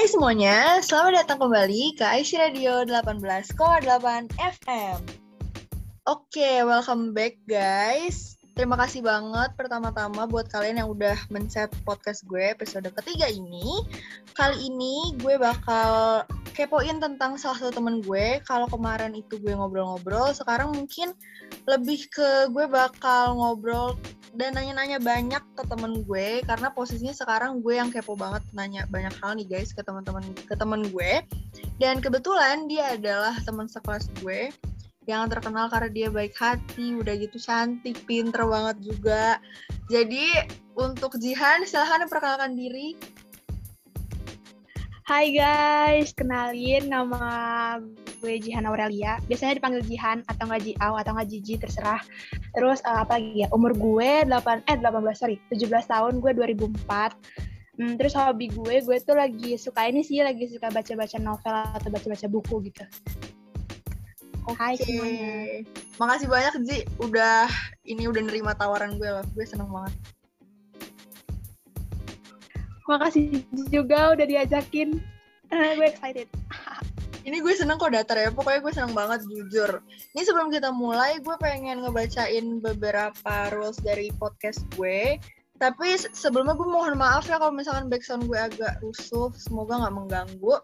Hai semuanya, selamat datang kembali ke IC Radio 18,8 FM. Oke, welcome back guys. Terima kasih banget pertama-tama buat kalian yang udah men-set podcast gue episode ketiga ini. Kali ini gue bakal kepoin tentang salah satu temen gue. Kalau kemarin itu gue ngobrol-ngobrol, sekarang mungkin lebih ke gue bakal ngobrol dan nanya-nanya banyak ke temen gue karena posisinya sekarang gue yang kepo banget nanya banyak hal nih guys ke teman-teman ke temen gue. Dan kebetulan dia adalah teman sekelas gue yang terkenal karena dia baik hati udah gitu cantik pinter banget juga. Jadi untuk Jihan silahkan perkenalkan diri Hai guys, kenalin nama gue Jihan Aurelia. Biasanya dipanggil Jihan atau nggak Jiau atau nggak Jiji terserah. Terus uh, apa lagi ya? Umur gue 8 eh 18 sorry, 17 tahun gue 2004. Hmm, terus hobi gue, gue tuh lagi suka ini sih, lagi suka baca-baca novel atau baca-baca buku gitu. Okay. Hai semuanya. Makasih banyak Ji, udah ini udah nerima tawaran gue loh. Gue seneng banget. Makasih juga udah diajakin. Gue excited. Ini gue seneng kok datar ya, pokoknya gue seneng banget jujur. Ini sebelum kita mulai, gue pengen ngebacain beberapa rules dari podcast gue. Tapi sebelumnya gue mohon maaf ya kalau misalkan background gue agak rusuh, semoga nggak mengganggu.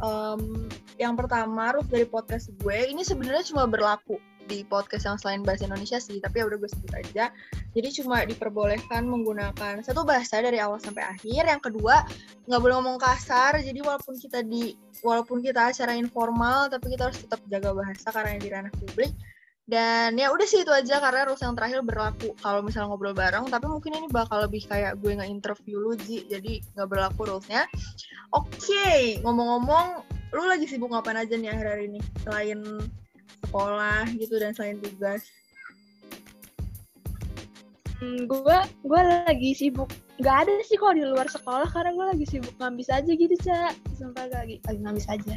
Um, yang pertama, rules dari podcast gue, ini sebenarnya cuma berlaku di podcast yang selain bahasa Indonesia sih, tapi ya udah gue sebut aja. Jadi cuma diperbolehkan menggunakan satu bahasa dari awal sampai akhir. Yang kedua, nggak boleh ngomong kasar. Jadi walaupun kita di walaupun kita acara informal, tapi kita harus tetap jaga bahasa karena di ranah publik. Dan ya udah sih itu aja karena rules yang terakhir berlaku kalau misalnya ngobrol bareng. Tapi mungkin ini bakal lebih kayak gue nge-interview lu, Ji. Jadi nggak berlaku rulesnya. Oke, okay. ngomong-ngomong, lu lagi sibuk ngapain aja nih akhir-akhir ini? Selain sekolah gitu dan selain tugas? Hmm, gue gue lagi sibuk. Nggak ada sih kok di luar sekolah karena gue lagi sibuk ngabis aja gitu cak sumpah lagi lagi ngabis aja.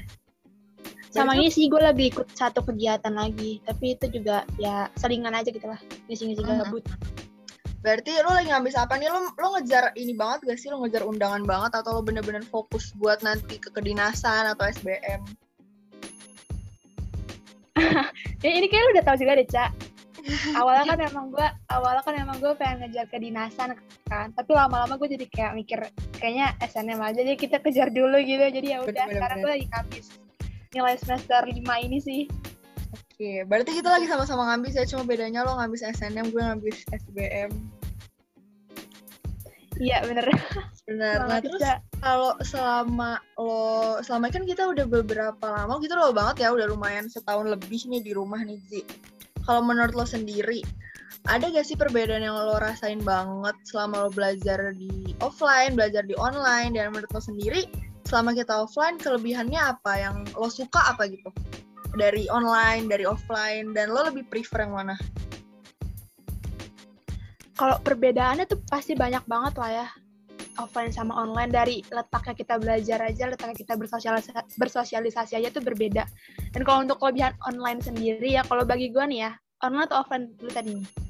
Sama ini sih gue lagi ikut satu kegiatan lagi. Tapi itu juga ya selingan aja gitu lah. Ngisi-ngisi uh -huh. gabut. Berarti lo lagi ngabis apa nih? Lo lo ngejar ini banget gak sih? Lo ngejar undangan banget atau lo bener-bener fokus buat nanti ke kedinasan atau SBM ya ini kayak lu udah tahu juga deh cak awalnya kan emang gue awalnya kan emang gue pengen ngejar kedinasan kan. Tapi lama-lama gue jadi kayak mikir kayaknya SNM aja jadi kita kejar dulu gitu. Jadi ya udah sekarang gue lagi ngabis nilai semester 5 ini sih. Oke, berarti kita lagi sama-sama ngabis ya, cuma bedanya lo ngabis SNM, gue ngabis SBM. Iya bener. Bener. Nah terus kalau selama lo selama kan kita udah beberapa lama gitu lo banget ya udah lumayan setahun lebih nih di rumah nih Zi. Kalau menurut lo sendiri ada gak sih perbedaan yang lo rasain banget selama lo belajar di offline, belajar di online dan menurut lo sendiri selama kita offline kelebihannya apa yang lo suka apa gitu dari online, dari offline dan lo lebih prefer yang mana? kalau perbedaannya tuh pasti banyak banget lah ya offline sama online dari letaknya kita belajar aja letaknya kita bersosialisasi, bersosialisasi aja tuh berbeda. Dan kalau untuk kelebihan online sendiri ya kalau bagi gue nih ya online atau offline dulu tadi? Nih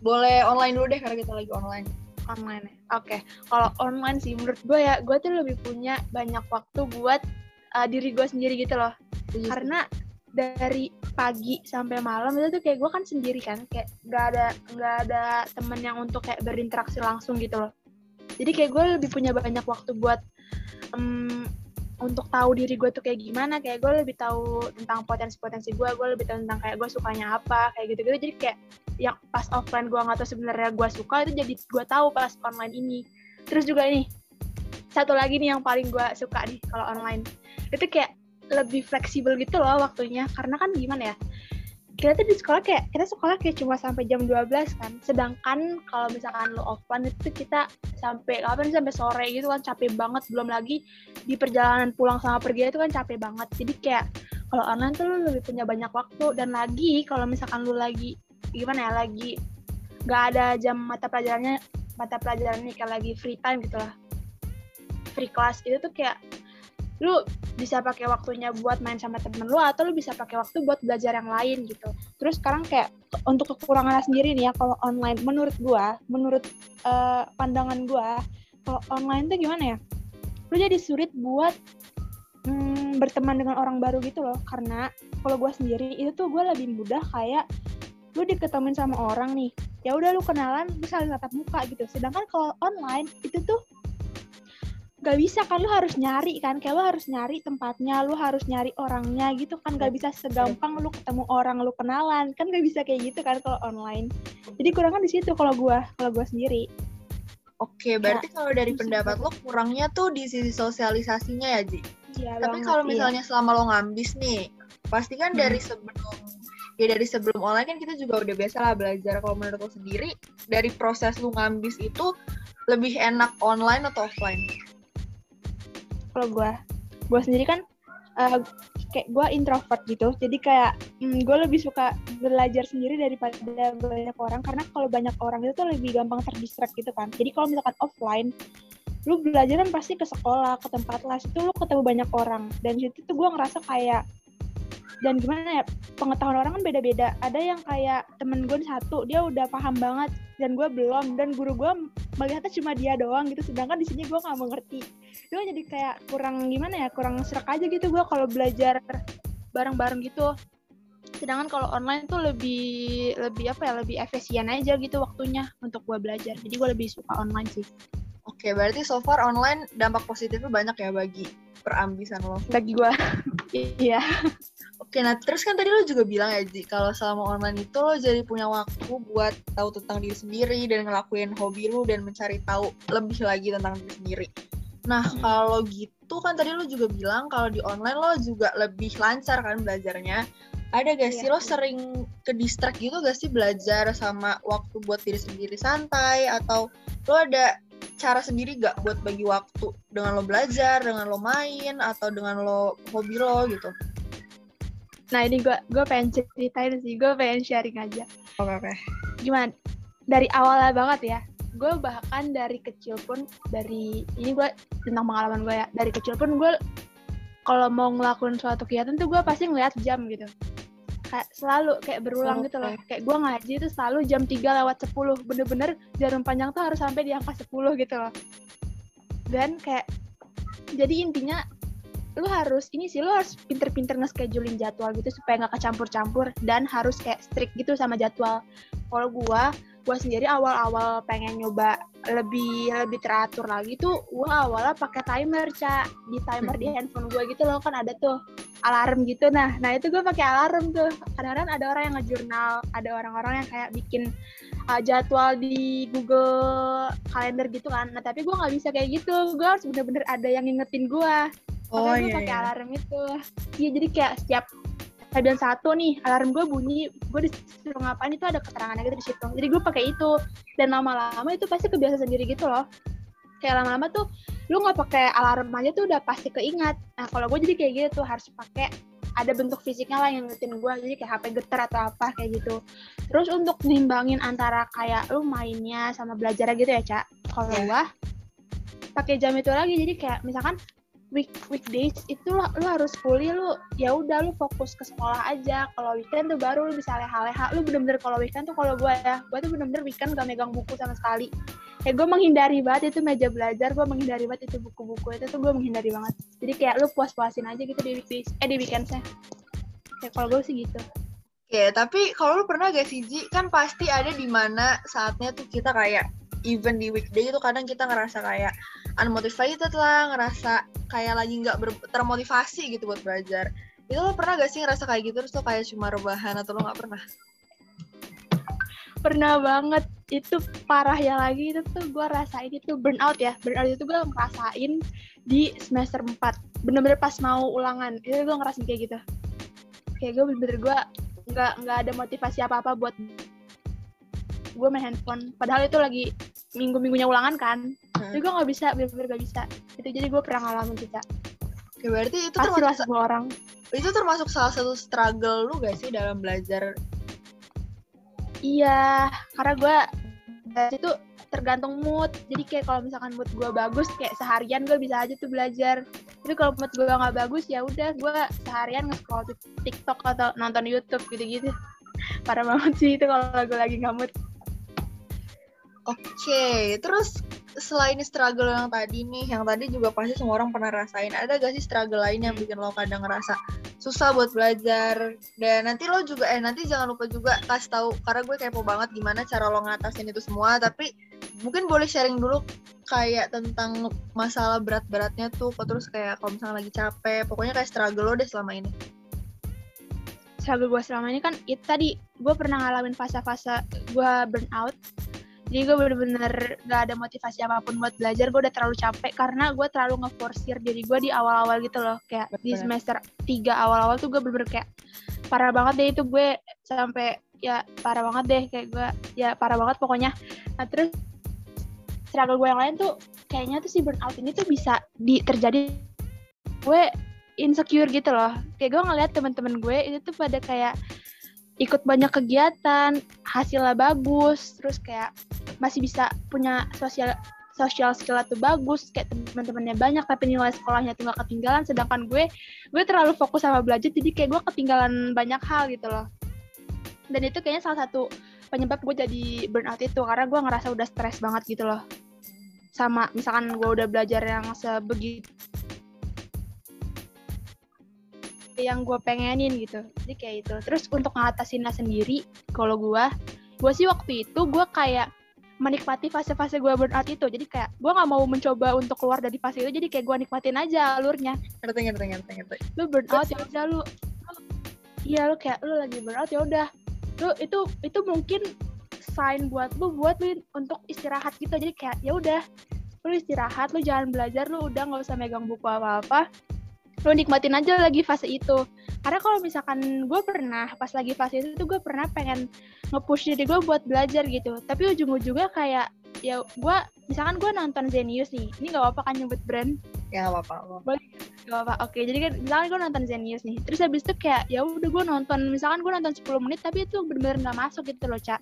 boleh online dulu deh karena kita lagi online. Online ya? Oke okay. kalau online sih menurut gue ya gue tuh lebih punya banyak waktu buat uh, diri gue sendiri gitu loh. Yes. Iya karena dari pagi sampai malam itu tuh kayak gue kan sendiri kan kayak nggak ada nggak ada temen yang untuk kayak berinteraksi langsung gitu loh jadi kayak gue lebih punya banyak waktu buat um, untuk tahu diri gue tuh kayak gimana. Kayak gue lebih tahu tentang potensi-potensi gue gue lebih tahu tentang kayak gue sukanya apa kayak gitu-gitu. Jadi kayak yang pas offline gue nggak tahu sebenarnya gue suka itu jadi gue tahu pas online ini. Terus juga ini satu lagi nih yang paling gue suka nih kalau online. Itu kayak lebih fleksibel gitu loh waktunya. Karena kan gimana ya kita tuh di sekolah kayak kita sekolah kayak cuma sampai jam 12 kan. Sedangkan kalau misalkan lo offline itu kita sampai kapan sampai sore gitu kan capek banget. Belum lagi di perjalanan pulang sama pergi itu kan capek banget. Jadi kayak kalau online tuh lo lebih punya banyak waktu. Dan lagi kalau misalkan lo lagi gimana ya lagi nggak ada jam mata pelajarannya mata pelajarannya kayak lagi free time gitu lah. Free class itu tuh kayak lu bisa pakai waktunya buat main sama temen lu atau lu bisa pakai waktu buat belajar yang lain gitu. Terus sekarang kayak untuk kekurangannya sendiri nih ya kalau online menurut gua, menurut uh, pandangan gua, kalau online tuh gimana ya? lu jadi sulit buat mm, berteman dengan orang baru gitu loh karena kalau gue sendiri itu tuh gue lebih mudah kayak lu diketemuin sama orang nih ya udah lu kenalan lu saling tatap muka gitu sedangkan kalau online itu tuh gak bisa kan lu harus nyari kan kayak lu harus nyari tempatnya lu harus nyari orangnya gitu kan gak bisa segampang lu ketemu orang lu kenalan kan gak bisa kayak gitu kan kalau online jadi kurangnya di situ kalau gua kalau gua sendiri Oke, berarti ya, kalau dari pendapat lo kurangnya tuh di sisi sosialisasinya ya, Ji? Iya, Tapi kalau iya. misalnya ya. selama lo ngambis nih, pasti kan hmm. dari sebelum ya dari sebelum online kan kita juga udah biasa lah belajar. Kalau menurut lo sendiri, dari proses lo ngambis itu lebih enak online atau offline? Kalau gue gue sendiri kan uh, kayak gue introvert gitu. Jadi kayak mm, gue lebih suka belajar sendiri daripada banyak orang. Karena kalau banyak orang itu tuh lebih gampang terdistract gitu kan. Jadi kalau misalkan offline lu belajar kan pasti ke sekolah ke tempat les itu lu ketemu banyak orang. Dan situ tuh gue ngerasa kayak dan gimana ya pengetahuan orang kan beda-beda. Ada yang kayak temen gue satu dia udah paham banget dan gue belum. Dan guru gue melihatnya cuma dia doang gitu sedangkan di sini gue nggak mengerti. Itu jadi kayak kurang gimana ya kurang serak aja gitu gue kalau belajar bareng-bareng gitu. Sedangkan kalau online tuh lebih lebih apa ya lebih efisien aja gitu waktunya untuk gue belajar. Jadi gue lebih suka online sih. Oke, berarti so far online dampak positifnya banyak ya bagi perambisan lo. Bagi gue, iya. Oke, nah terus kan tadi lo juga bilang ya, Ji, kalau selama online itu lo jadi punya waktu buat tahu tentang diri sendiri dan ngelakuin hobi lo dan mencari tahu lebih lagi tentang diri sendiri. Nah, hmm. kalau gitu kan tadi lo juga bilang kalau di online lo juga lebih lancar kan belajarnya. Ada gak sih iya. lo sering ke distract gitu gak sih belajar sama waktu buat diri sendiri santai atau lo ada cara sendiri gak buat bagi waktu dengan lo belajar, dengan lo main, atau dengan lo hobi lo gitu? Nah ini gue gue pengen ceritain sih, gue pengen sharing aja. Oke okay, oke. Okay. Gimana? Dari awalnya banget ya, gue bahkan dari kecil pun dari ini gue tentang pengalaman gue ya, dari kecil pun gue kalau mau ngelakuin suatu kegiatan tuh gue pasti ngeliat jam gitu kayak selalu kayak berulang okay. gitu loh kayak gue ngaji itu selalu jam 3 lewat 10 bener-bener jarum panjang tuh harus sampai di angka 10 gitu loh dan kayak jadi intinya lu harus ini sih lu harus pinter-pinter nge-scheduling jadwal gitu supaya nggak kecampur-campur dan harus kayak strict gitu sama jadwal. Kalau gue gue sendiri awal-awal pengen nyoba lebih lebih teratur lagi tuh gue awalnya pakai timer cak di timer di handphone gue gitu loh kan ada tuh alarm gitu. Nah nah itu gue pakai alarm tuh. Kadang-kadang ada orang yang ngejurnal ada orang-orang yang kayak bikin uh, jadwal di Google Calendar gitu kan. Nah tapi gue nggak bisa kayak gitu. Gue harus bener-bener ada yang ngingetin gue Oh, Makanya gue iya, pakai iya. alarm itu. Iya jadi kayak setiap dan satu nih alarm gue bunyi gue disuruh ngapain itu ada keterangannya gitu di situ. Jadi gue pakai itu. Dan lama-lama itu pasti kebiasa sendiri gitu loh. Kayak lama-lama tuh lu nggak pakai alarm aja tuh udah pasti keingat. Nah kalau gue jadi kayak gitu tuh harus pakai ada bentuk fisiknya lah yang ngetin gue jadi kayak HP getar atau apa kayak gitu. Terus untuk nimbangin antara kayak lu mainnya sama belajar gitu ya cak kalau yeah. gue pakai jam itu lagi. Jadi kayak misalkan week weekdays itu lo, lo harus kuliah lu ya udah lu fokus ke sekolah aja. Kalau weekend tuh baru lu bisa leha-leha. Lu bener-bener kalau weekend tuh kalau gue ya gue tuh bener-bener weekend gak megang buku sama sekali. Ya gue menghindari banget itu meja belajar gue menghindari banget itu buku-buku itu tuh gue menghindari banget. Jadi kayak lu puas-puasin aja gitu di weekdays eh di weekendsnya. Ya kalau gue sih gitu. Oke, tapi kalau lu pernah gak sih, Ji? Kan pasti ada di mana saatnya tuh kita kayak even di weekday itu kadang kita ngerasa kayak unmotivated lah, ngerasa kayak lagi nggak termotivasi gitu buat belajar. Itu lo pernah gak sih ngerasa kayak gitu terus lo kayak cuma rebahan atau lo nggak pernah? Pernah banget. Itu parah ya lagi itu tuh gue rasain itu burnout ya. Burnout itu gue ngerasain di semester 4. Bener-bener pas mau ulangan. Itu gue ngerasain kayak gitu. Kayak gue bener-bener gue nggak nggak ada motivasi apa-apa buat gue main handphone. Padahal itu lagi minggu-minggunya ulangan kan. Hmm. jadi gue nggak bisa bener-bener gak bisa. Itu jadi gue pernah ngalamin kita ya berarti itu Pasti termasuk semua orang. Itu termasuk salah satu struggle lu gak sih dalam belajar? Iya karena gue itu tergantung mood. Jadi kayak kalau misalkan mood gue bagus kayak seharian gue bisa aja tuh belajar. Tapi kalau mood gue nggak bagus ya udah gue seharian nge-scroll TikTok atau nonton YouTube gitu-gitu. Parah banget sih itu kalau gue lagi nggak mood Oke, terus selain struggle yang tadi nih, yang tadi juga pasti semua orang pernah rasain. Ada gak sih struggle lain yang bikin lo kadang ngerasa susah buat belajar? Dan nanti lo juga, eh nanti jangan lupa juga kasih tahu karena gue kepo banget gimana cara lo ngatasin itu semua. Tapi mungkin boleh sharing dulu kayak tentang masalah berat-beratnya tuh, terus kayak kalau misalnya lagi capek, pokoknya kayak struggle lo deh selama ini. Struggle gue selama ini kan itu tadi gue pernah ngalamin fase-fase gue burnout jadi gue bener-bener gak ada motivasi apa pun buat belajar. Gue udah terlalu capek karena gue terlalu ngeforsir diri gue di awal-awal gitu loh. Kayak Betul. di semester 3 awal-awal tuh gue bener-bener kayak parah banget deh itu. Gue sampai ya parah banget deh. Kayak gue ya parah banget pokoknya. Nah terus struggle gue yang lain tuh kayaknya tuh si burnout ini tuh bisa di terjadi gue insecure gitu loh. Kayak gue ngeliat temen-temen gue itu tuh pada kayak ikut banyak kegiatan, hasilnya bagus, terus kayak masih bisa punya sosial social skill tuh bagus, kayak teman-temannya banyak tapi nilai sekolahnya gak ketinggalan, sedangkan gue gue terlalu fokus sama belajar jadi kayak gue ketinggalan banyak hal gitu loh. Dan itu kayaknya salah satu penyebab gue jadi burnout itu karena gue ngerasa udah stres banget gitu loh. Sama misalkan gue udah belajar yang sebegitu yang gue pengenin gitu jadi kayak itu terus untuk ngatasinnya sendiri kalau gue gue sih waktu itu gue kayak menikmati fase-fase gue burnout itu. Jadi kayak gue nggak mau mencoba untuk keluar dari fase itu jadi kayak gue nikmatin aja alurnya. Ngerti ngerti ngerti ngerti. Lu burnout ya udah lu iya lu kayak lu lagi burnout ya udah. Lu itu itu mungkin sign buat lu buat lu untuk istirahat gitu. Jadi kayak ya udah lu istirahat lu jangan belajar lu udah nggak usah megang buku apa apa lo nikmatin aja lagi fase itu karena kalau misalkan gue pernah pas lagi fase itu tuh gue pernah pengen nge-push diri gue buat belajar gitu. Tapi ujung-ujungnya kayak ya gue misalkan gue nonton Zenius nih ini gak apa-apa kan nyebut brand? Ya gak apa-apa boleh? Gak apa-apa oke. Jadi kan misalkan gue nonton Zenius nih terus habis itu kayak ya udah gue nonton misalkan gue nonton 10 menit tapi itu bener-bener gak masuk gitu loh cak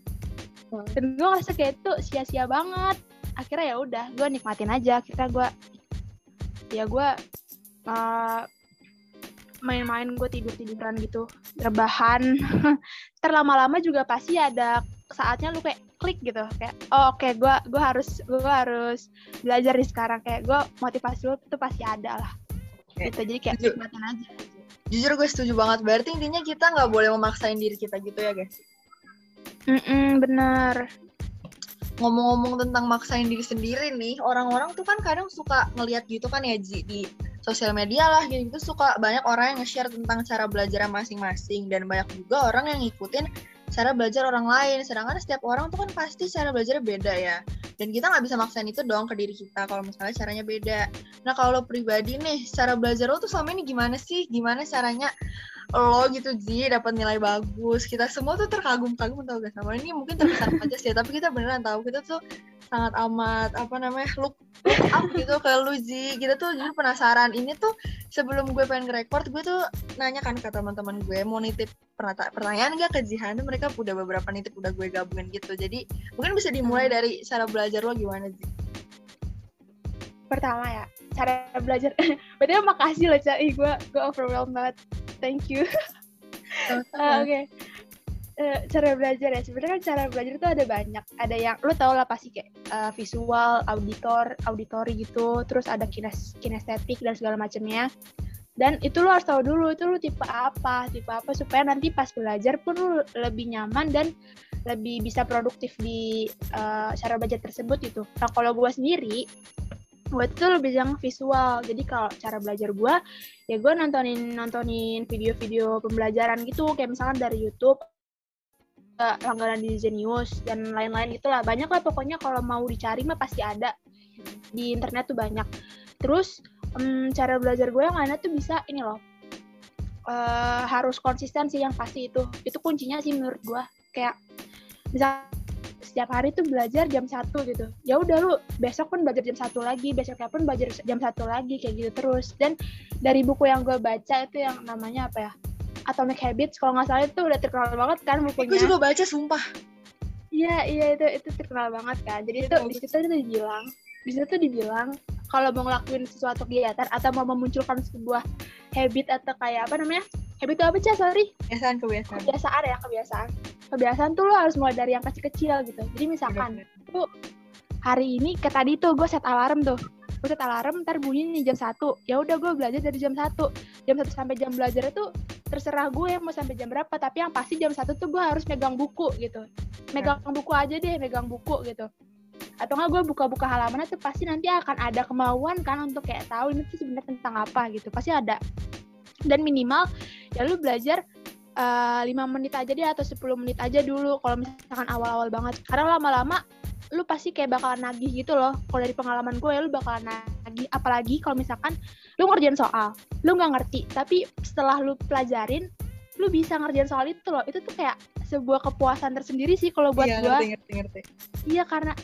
hmm. dan gue ngerasa kayak itu sia-sia banget. Akhirnya ya udah gue nikmatin aja. Akhirnya gue ya gue uh, main-main gue tidur tiduran gitu. Rebahan. Terlama-lama juga pasti ada saatnya lu kayak klik gitu. Kayak oh oke okay, gue gue harus gue harus belajar di sekarang. Kayak gue motivasi lu itu pasti ada lah. Okay. gitu jadi kayak nikmatin aja. Jujur gue setuju banget. Berarti intinya kita nggak boleh memaksain diri kita gitu ya guys? Mm -mm, bener. Ngomong-ngomong tentang maksain diri sendiri nih orang-orang tuh kan kadang suka ngeliat gitu kan ya Ji di sosial media lah gitu, gitu. Suka banyak orang yang nge-share tentang cara belajar masing-masing. Dan banyak juga orang yang ngikutin cara belajar orang lain. Sedangkan setiap orang tuh kan pasti cara belajarnya beda ya. Dan kita nggak bisa maksain itu dong ke diri kita kalau misalnya caranya beda. Nah kalau lo pribadi nih cara belajar lo tuh selama ini gimana sih? Gimana caranya lo gitu Ji dapat nilai bagus? Kita semua tuh terkagum-kagum tau gak? Sama ini mungkin terkesan aja sih tapi kita beneran tahu. Kita tuh sangat amat apa namanya look, look up gitu ke lu Ji kita tuh jadi penasaran. Ini tuh sebelum gue pengen nge-record gue tuh nanya kan ke teman-teman gue mau nitip pertanyaan gak ke Jihan? Mereka udah beberapa nitip udah gue gabungin gitu. Jadi mungkin bisa dimulai hmm. dari cara belajar lo gimana Ji? Pertama ya cara belajar. Berarti makasih loh Cak. Gue gue overwhelmed banget. Thank you. Uh, oke. okay. Uh, cara belajar ya. Sebenarnya kan cara belajar itu ada banyak. Ada yang lo tau lah pasti kayak uh, visual auditor auditori gitu. Terus ada kines kinestetik dan segala macamnya. Dan itu lo harus tahu dulu itu lo tipe apa tipe apa supaya nanti pas belajar pun lo lebih nyaman dan lebih bisa produktif di uh, cara belajar tersebut itu nah kalau gue sendiri gue tuh lebih yang visual. Jadi kalau cara belajar gue ya gue nontonin nontonin video-video pembelajaran gitu. Kayak misalkan dari YouTube langganan di Zenius dan lain-lain gitulah. Banyak lah pokoknya kalau mau dicari mah pasti ada. Di internet tuh banyak. Terus um, cara belajar gue yang lainnya tuh bisa ini loh. Uh, harus konsisten sih yang pasti itu. Itu kuncinya sih menurut gue. Kayak misal setiap hari tuh belajar jam satu gitu. Ya udah lu besok pun belajar jam satu lagi besoknya pun belajar jam satu lagi kayak gitu terus. Dan dari buku yang gue baca itu yang namanya apa ya Atomic Habits kalau nggak salah itu udah terkenal banget kan bukunya. gue juga baca sumpah. Iya iya itu itu terkenal banget kan. Jadi itu di situ tuh dibilang di situ tuh dibilang kalau mau ngelakuin sesuatu kegiatan atau mau memunculkan sebuah habit atau kayak apa namanya? Habit itu apa sih sorry. Kebiasaan kebiasaan. Kebiasaan ya kebiasaan. Kebiasaan tuh lo harus mulai dari yang kecil-kecil gitu. Jadi misalkan tuh hari ini ke tadi tuh gue set alarm tuh. Gue set alarm ntar bunyi nih jam satu. Ya udah gue belajar dari jam satu. Jam satu sampai jam belajar itu terserah gue mau sampai jam berapa tapi yang pasti jam satu tuh gue harus megang buku gitu. Megang buku aja deh megang buku gitu. Atau nggak gue buka-buka halaman tuh pasti nanti akan ada kemauan kan untuk kayak tahu ini tuh sebenarnya tentang apa gitu. Pasti ada. Dan minimal ya lu belajar uh, eh, 5 menit aja deh atau 10 menit aja dulu. Kalau misalkan awal-awal banget. Karena lama-lama lu pasti kayak bakalan nagih gitu loh. Kalau dari pengalaman gue ya lu bakalan nagih. Apalagi kalau misalkan lu ngerjain soal lu nggak ngerti tapi setelah lu pelajarin lu bisa ngerjain soal itu loh. Itu tuh kayak sebuah kepuasan tersendiri sih kalau buat iya, gue iya karena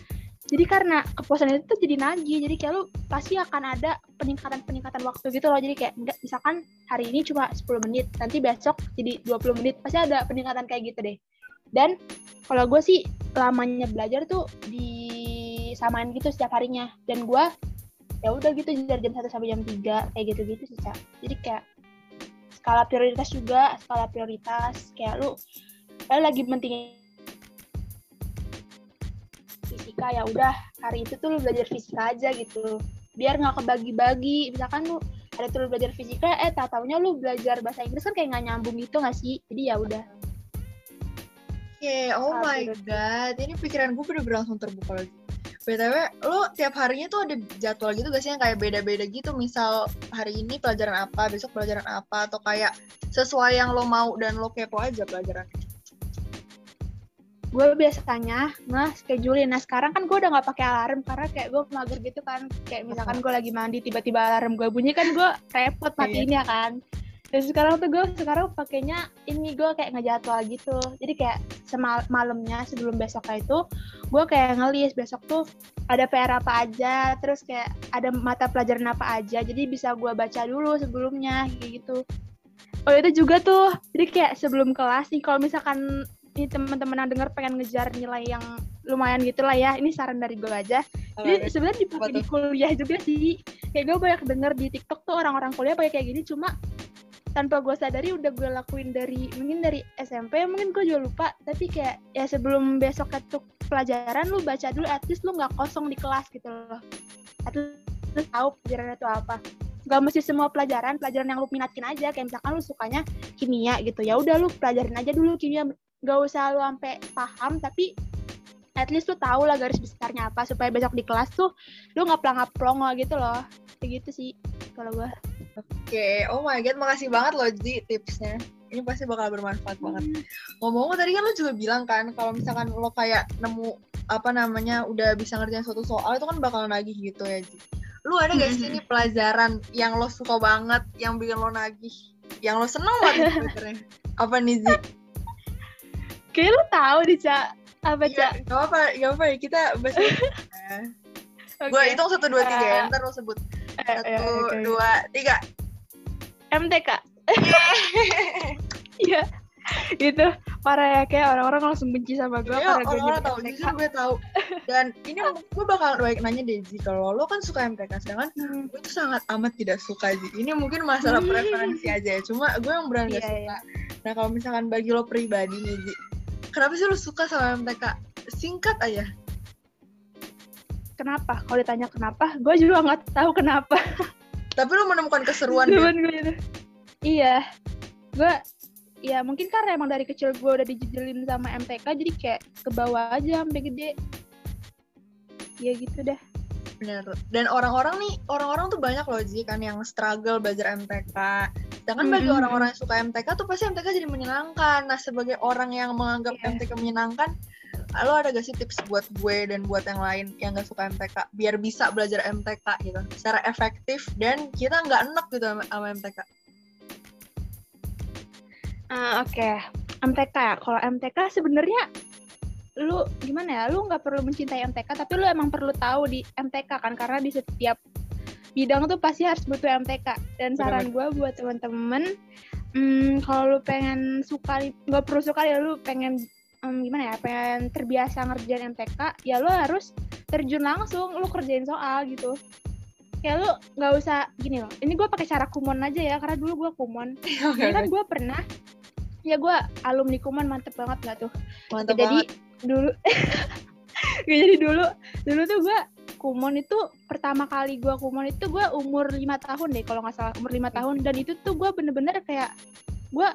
jadi karena kepuasan itu tuh jadi nagih. Jadi kayak lu pasti akan ada peningkatan peningkatan waktu gitu loh. Jadi kayak enggak misalkan hari ini cuma 10 menit nanti besok jadi 20 menit. Pasti ada peningkatan kayak gitu deh dan kalau gue sih lamanya belajar tuh disamain gitu setiap harinya. Dan gue ya udah gitu dari jam 1 sampai jam 3 kayak gitu-gitu sih Cak. jadi kayak skala prioritas juga skala prioritas kayak lu lu lagi pentingin fisika ya udah hari itu tuh lu belajar fisika aja gitu. Biar nggak kebagi-bagi. Misalkan lu ada tuh belajar fisika eh tak taunya lu belajar bahasa Inggris kan kayak nggak nyambung gitu nggak sih? Jadi ya udah okay, oh my god, ini pikiran gue udah berlangsung terbuka lagi. BTW, lo tiap harinya tuh ada jadwal gitu gak sih yang kayak beda-beda gitu? Misal hari ini pelajaran apa, besok pelajaran apa, atau kayak sesuai yang lo mau dan lo kepo aja pelajarannya? gue biasanya nah schedulein nah sekarang kan gue udah nggak pakai alarm karena kayak gue mager gitu kan kayak misalkan gue lagi mandi tiba-tiba alarm gue bunyi kan gue repot iya. matiin ya kan dan sekarang tuh gue sekarang pakainya ini gue kayak ngejadwal gitu. Jadi kayak semal malamnya sebelum besoknya itu gue kayak ngelis besok tuh ada PR apa aja terus kayak ada mata pelajaran apa aja. Jadi bisa gue baca dulu sebelumnya kayak gitu. Oh itu juga tuh, jadi kayak sebelum kelas nih, kalau misalkan ini teman-teman yang dengar pengen ngejar nilai yang lumayan gitu lah ya ini saran dari gue aja. Jadi sebenarnya dipakai di kuliah juga sih. Kayak gue banyak denger di TikTok tuh orang-orang kuliah pakai kayak gini cuma tanpa gue sadari udah gue lakuin dari mungkin dari SMP mungkin gue juga lupa. Tapi kayak ya sebelum besok ketuk pelajaran lu baca dulu at least lu nggak kosong di kelas gitu loh. At least tahu pelajaran itu apa. Gak mesti semua pelajaran pelajaran yang lu minatin aja. Kayak misalkan lu sukanya kimia gitu. Ya udah lu pelajarin aja dulu kimia. Gak usah lu sampai paham tapi at least lu tahu lah garis besarnya apa supaya besok di kelas tuh lu nggak pelangap plongo gitu loh gitu sih kalau gua oke okay. oh my god makasih banget loh Ji tipsnya ini pasti bakal bermanfaat banget hmm. ngomong-ngomong tadi kan lo juga bilang kan kalau misalkan lo kayak nemu apa namanya udah bisa ngerjain suatu soal itu kan bakal nagih gitu ya Ji lu ada gak sih ini pelajaran yang lo suka banget yang bikin lo nagih yang lo seneng banget sebenernya apa nih Ji Kayak lu tahu di Cak. Apa, Cak? Gak apa, gak apa ya. Kita bahas okay. Gue hitung satu, dua, tiga ya. Ntar lo sebut. Eh, satu, okay. dua, tiga. MTK. Iya. gitu parah ya kayak orang-orang langsung benci sama gue ya, karena orang-orang tahu jujur gue tahu dan ini gue bakal baik nanya deh Ji kalau lo kan suka MTK sedangkan hmm. gue tuh sangat amat tidak suka Ji ini mungkin masalah hmm. preferensi aja ya cuma gue yang berani yeah, gak suka yeah. nah kalau misalkan bagi lo pribadi nih Ji kenapa sih lu suka sama MTK? Singkat aja. Kenapa? Kalau ditanya kenapa, gue juga nggak tahu kenapa. Tapi lu menemukan keseruan gue Iya, gue ya mungkin karena emang dari kecil gue udah dijejelin sama MTK jadi kayak ke bawah aja sampai gede ya gitu dah bener dan orang-orang nih orang-orang tuh banyak loh Ji kan yang struggle belajar MTK Sedangkan bagi mm-hmm. orang-orang yang suka MTK tuh pasti MTK jadi menyenangkan. Nah, sebagai orang yang menganggap yeah. MTK menyenangkan, lo ada gak sih tips buat gue dan buat yang lain yang gak suka MTK biar bisa belajar MTK gitu secara efektif dan kita nggak enak gitu sama, sama MTK? Uh, Oke, okay. MTK ya. Kalau MTK sebenarnya lu gimana ya? Lu nggak perlu mencintai MTK, tapi lu emang perlu tahu di MTK kan karena di setiap bidang tuh pasti harus butuh MTK dan saran gue buat temen-temen hmm, kalau lu pengen suka nggak perlu suka ya lu pengen um, gimana ya pengen terbiasa ngerjain MTK ya lu harus terjun langsung lu kerjain soal gitu. Ya lu nggak usah gini loh ini gue pakai cara kumon aja ya karena dulu gue kumon. Okay, kan gue pernah ya gue alumni kumon mantep banget nggak tuh. Mantep jadi banget. dulu jadi dulu dulu tuh gue kumon itu pertama kali gue kumon itu gue umur lima tahun deh kalau nggak salah umur lima tahun. Dan itu tuh gue bener-bener kayak gue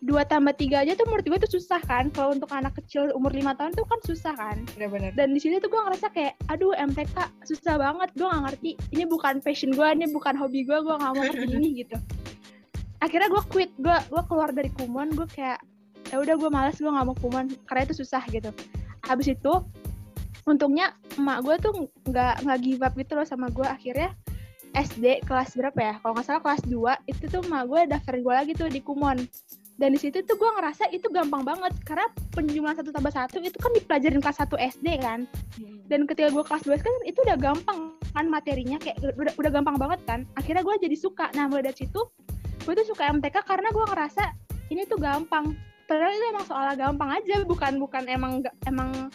dua tambah tiga aja tuh menurut gue tuh susah kan. Kalau untuk anak kecil umur lima tahun tuh kan susah kan. Bener-bener. dan di sini tuh gue ngerasa kayak aduh MTK susah banget. Gue nggak ngerti. Ini bukan passion gue ini bukan hobi gue. Gue nggak mau ngerti ini gitu. Akhirnya gue quit. Gue gue keluar dari kumon. Gue kayak ya udah gue malas gue nggak mau kumon. Karena itu susah gitu. Habis itu untungnya emak gue tuh nggak nggak give up gitu loh sama gue. Akhirnya SD kelas berapa ya? Kalau nggak salah kelas 2 itu tuh emak gue daftarin gue lagi tuh di kumon dan di situ tuh gue ngerasa itu gampang banget. Karena penjumlahan satu tambah satu itu kan dipelajarin kelas 1 SD kan. Dan ketika gue kelas 2 kan itu udah gampang kan materinya kayak udah, udah gampang banget kan. Akhirnya gue jadi suka. Nah mulai dari situ gue tuh suka MTK karena gue ngerasa ini tuh gampang. Padahal itu emang soalnya gampang aja bukan bukan emang emang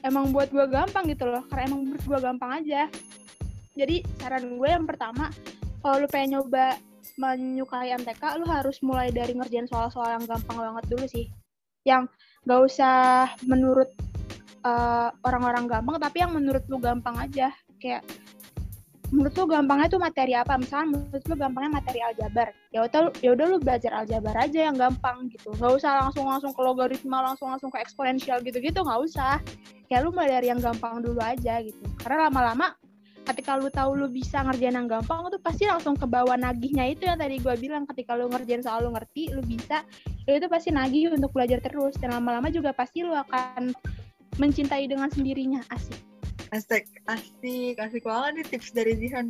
emang buat gue gampang gitu loh. Karena emang menurut gue gampang aja. Jadi saran gue yang pertama kalau lu pengen nyoba menyukai MTK lu harus mulai dari ngerjain soal-soal yang gampang banget dulu sih. Yang gak usah menurut uh, orang-orang gampang tapi yang menurut lu gampang aja. Kayak menurut lu gampangnya tuh materi apa? Misalnya menurut lu gampangnya materi aljabar. Ya udah ya udah lu belajar aljabar aja yang gampang gitu. Nggak usah langsung langsung ke logaritma langsung langsung ke eksponensial gitu gitu nggak usah. Ya lu mulai dari yang gampang dulu aja gitu. Karena lama-lama ketika lu tahu lu bisa ngerjain yang gampang itu pasti langsung ke bawah nagihnya itu yang tadi gue bilang. Ketika lu ngerjain soal lu ngerti lu bisa ya itu pasti nagih untuk belajar terus. Dan lama-lama juga pasti lu akan mencintai dengan sendirinya. Asik. Asik asik asik banget nih tips dari Zihan.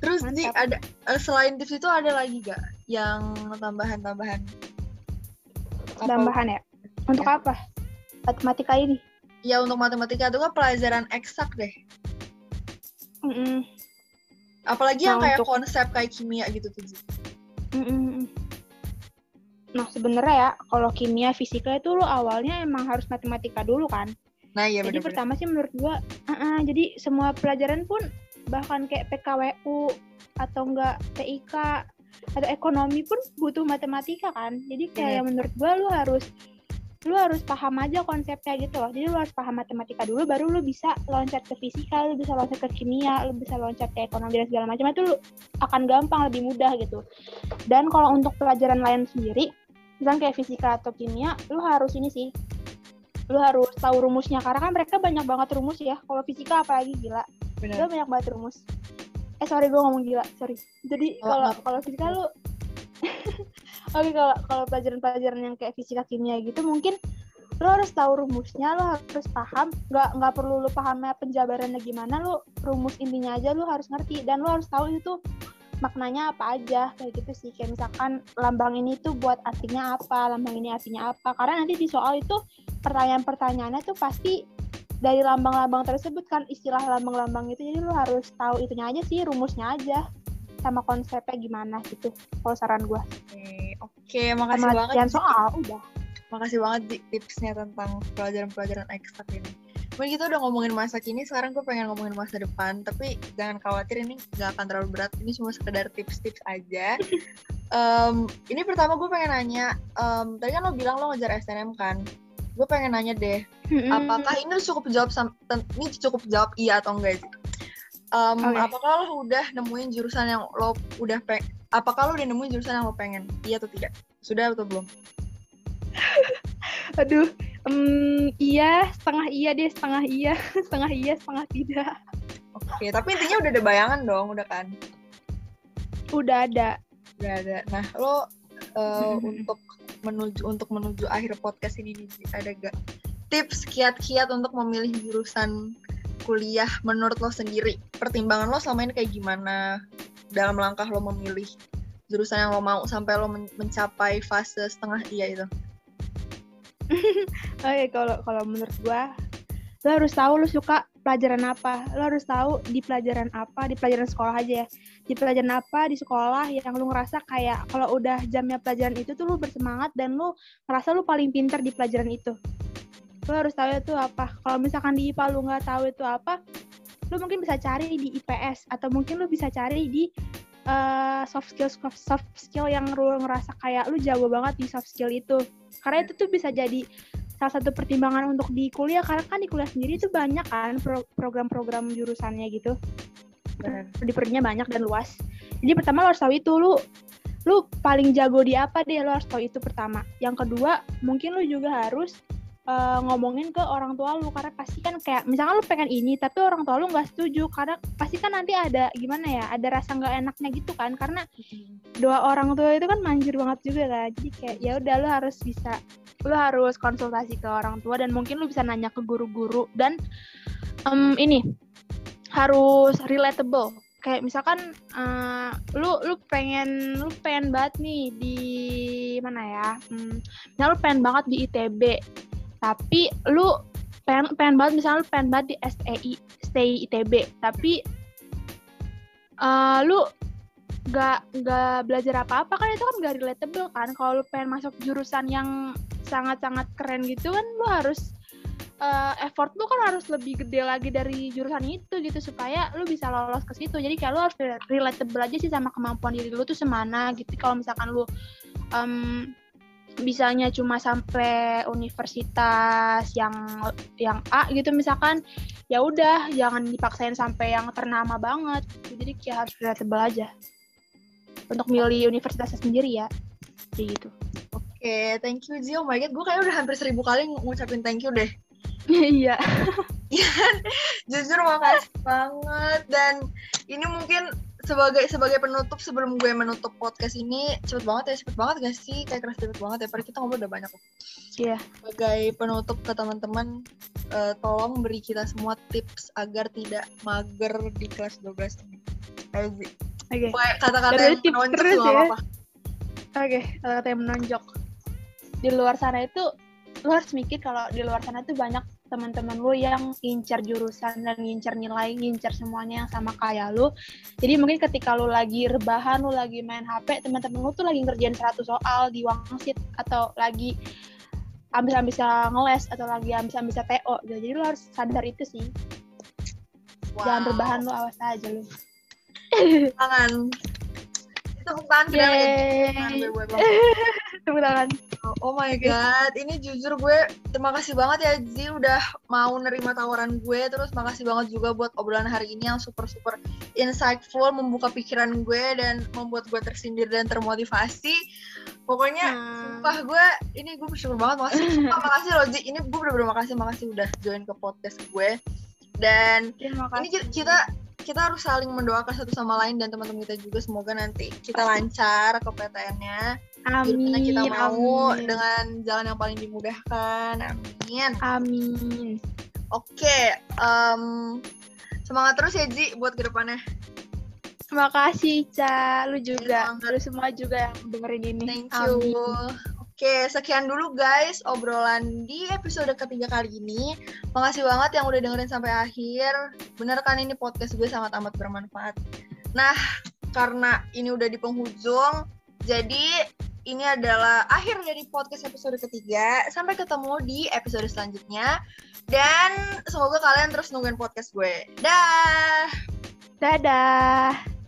Terus Mantap. nih ada eh, selain tips itu ada lagi gak yang tambahan-tambahan? Tambahan ya? Untuk apa? Matematika ini ya untuk matematika itu kan pelajaran eksak deh Mm-mm. apalagi yang Nah, kayak untuk- konsep kayak kimia gitu tuh Zi. Mm-mm. Nah sebenarnya ya kalau kimia fisika itu lu awalnya emang harus matematika dulu kan. nah iya jadi bener-bener pertama sih menurut gua, uh-uh, jadi semua pelajaran pun bahkan kayak PKWU atau enggak TIK atau ekonomi pun butuh matematika kan. Jadi kayak Bener. menurut gua lu harus lu harus paham aja konsepnya gitu loh. Jadi lu harus paham matematika dulu baru lu bisa loncat ke fisika, lu bisa loncat ke kimia, lu bisa loncat ke ekonomi dan segala macam itu lu akan gampang lebih mudah gitu. Dan kalau untuk pelajaran lain sendiri, misalnya kayak fisika atau kimia, lu harus ini sih. Lu harus tahu rumusnya karena kan mereka banyak banget rumus ya. Kalau fisika apalagi gila. Bener lu banyak banget rumus. Eh sorry gue ngomong gila sorry. Jadi Oh, kalau kalau fisika lu oke kalau kalau pelajaran-pelajaran yang kayak fisika kimia gitu mungkin lu harus tahu rumusnya lu harus paham. Nggak nggak perlu lu pahamnya penjabarannya gimana lu rumus intinya aja lu harus ngerti. Dan lu harus tahu itu maknanya apa aja kayak gitu sih. Kayak misalkan lambang ini tuh buat artinya apa lambang ini artinya apa. Karena nanti di soal itu pertanyaan-pertanyaannya tuh pasti dari lambang-lambang tersebut kan istilah lambang-lambang itu. Jadi lu harus tahu itunya aja sih rumusnya aja sama konsepnya gimana gitu kalau saran gue Oke, makasih sama banget. soal udah Makasih banget Zi, tipsnya tentang pelajaran-pelajaran eksak ini. Mungkin kita udah ngomongin masa kini, sekarang gue pengen ngomongin masa depan. Tapi jangan khawatir, ini gak akan terlalu berat. Ini cuma sekedar tips-tips aja. Em, ini pertama gue pengen nanya, em, tadi kan lo bilang lo ngejar SNM kan? Gue pengen nanya deh, apakah ini cukup jawab ini cukup jawab iya atau enggak sih? Em, Oke. Apakah lo udah nemuin jurusan yang lo udah peng apakah lo udah nemuin jurusan yang lo pengen? Iya atau tidak? Sudah atau belum? aduh em, iya setengah iya deh setengah iya setengah iya setengah tidak Oke, tapi intinya udah ada bayangan dong, udah kan? udah ada Udah ada. Nah, lo uh, untuk menuju untuk menuju akhir podcast ini nih, ada gak tips kiat-kiat untuk memilih jurusan kuliah menurut lo sendiri? Pertimbangan lo selama ini kayak gimana dalam langkah lo memilih jurusan yang lo mau sampai lo men- mencapai fase setengah iya itu? Oke, kalau kalau menurut gua lo harus tahu lo suka pelajaran apa. Lo harus tahu di pelajaran apa, di pelajaran sekolah aja ya. Di pelajaran apa di sekolah yang lo ngerasa kayak kalau udah jamnya pelajaran itu tuh lo bersemangat dan lo ngerasa lo paling pinter di pelajaran itu. Lo harus tahu itu apa. Kalau misalkan di IPA lo nggak tahu itu apa, lo mungkin bisa cari di IPS atau mungkin lo bisa cari di eh, soft skill soft skill yang lo ngerasa kayak lo jago banget di soft skill itu. Karena itu tuh bisa jadi salah satu pertimbangan untuk di kuliah karena kan di kuliah sendiri itu banyak kan pro- program-program jurusannya gitu. Benar. diperlunya banyak dan luas. Jadi pertama lo harus tahu itu lu lu paling jago di apa deh lo harus tahu itu pertama. Yang kedua mungkin lu juga harus eh, ngomongin ke orang tua lu karena pasti kan kayak misalkan lu pengen ini tapi orang tua lu nggak setuju karena pasti kan nanti ada gimana ya ada rasa nggak enaknya gitu kan karena doa orang tua itu kan manjur banget juga kan jadi kayak ya udah lu harus bisa lu harus konsultasi ke orang tua dan mungkin lu bisa nanya ke guru-guru dan em, ini harus relatable. Kayak misalkan eh, lu lu pengen lu pengen banget nih di mana ya hmm, misalnya lu pengen banget di ITB tapi lu pengen pengen banget misalnya lu pengen banget di STI STI ITB tapi eh, lu gak nggak belajar apa-apa kan itu kan gak relatable kan. Kalau lu pengen masuk jurusan yang sangat-sangat keren gitu kan lu harus eh, effort lu kan harus lebih gede lagi dari jurusan itu gitu supaya lu bisa lolos ke situ. Jadi kayak lu harus re- relatable aja sih sama kemampuan diri lu tuh semana gitu. Kalau misalkan lu em, bisanya cuma sampai universitas yang yang A gitu misalkan ya udah jangan dipaksain sampai yang ternama banget. Jadi kayak harus relatable aja untuk milih universitasnya sendiri ya. Kayak gitu. Oke, thank you Zio. Oh my god, gue kayak udah hampir seribu kali ng- ngucapin thank you deh. iya. Jujur makasih banget. Dan ini mungkin sebagai sebagai penutup sebelum gue menutup podcast ini cepet banget ya cepet banget gak sih kayak keras cepet banget ya padahal kita ngobrol udah banyak iya sebagai penutup ke teman-teman eh, tolong beri kita semua tips agar tidak mager di kelas 12 ini Zi. oke Pokoknya kata-kata Dari yang menonjol ya. apa-apa Oke, kata yang menonjok. Di luar sana itu lu harus mikir kalau di luar sana tuh banyak teman-teman lu yang ngincar jurusan dan ngincar nilai, ngincar semuanya yang sama kayak lu. Jadi mungkin ketika lu lagi rebahan, lu lagi main HP, teman-teman lu tuh lagi ngerjain 100 soal di wangsit atau lagi ambis-ambisnya ngeles atau lagi ambis-ambisnya TO gitu. Jadi lu harus sadar itu sih. Jangan Wow. rebahan lu awas aja lu. tangan tepuk tangan. Tepuk tangan. Oh my god, ini jujur gue terima kasih banget ya Zi udah mau nerima tawaran gue. Terus makasih banget juga buat obrolan hari ini yang super-super insightful Membuka pikiran gue dan membuat gue tersindir dan termotivasi. Pokoknya Hmm. Sumpah gue, ini gue bersyukur banget makasih. Sumpah, makasih loh Zi, ini gue bener-bener makasih Makasih udah join ke podcast gue. Dan ini kita kita harus saling mendoakan satu sama lain dan teman-teman kita juga semoga nanti kita lancar ke PTN-nya yang kita mau amin. dengan jalan yang paling dimudahkan amin Amin. oke em, semangat terus ya Ji buat ke depannya Terima kasih, Ica. Lu juga. Semangat. Lu semua juga yang dengerin ini. thank you Amin. Oke sekian dulu guys obrolan di episode ketiga kali ini makasih banget yang udah dengerin sampai akhir bener kan ini podcast gue sangat amat bermanfaat nah karena ini udah di penghujung jadi ini adalah akhir dari podcast episode ketiga. Sampai ketemu di episode selanjutnya. Dan semoga kalian terus nungguin podcast gue. Dah! Dadah.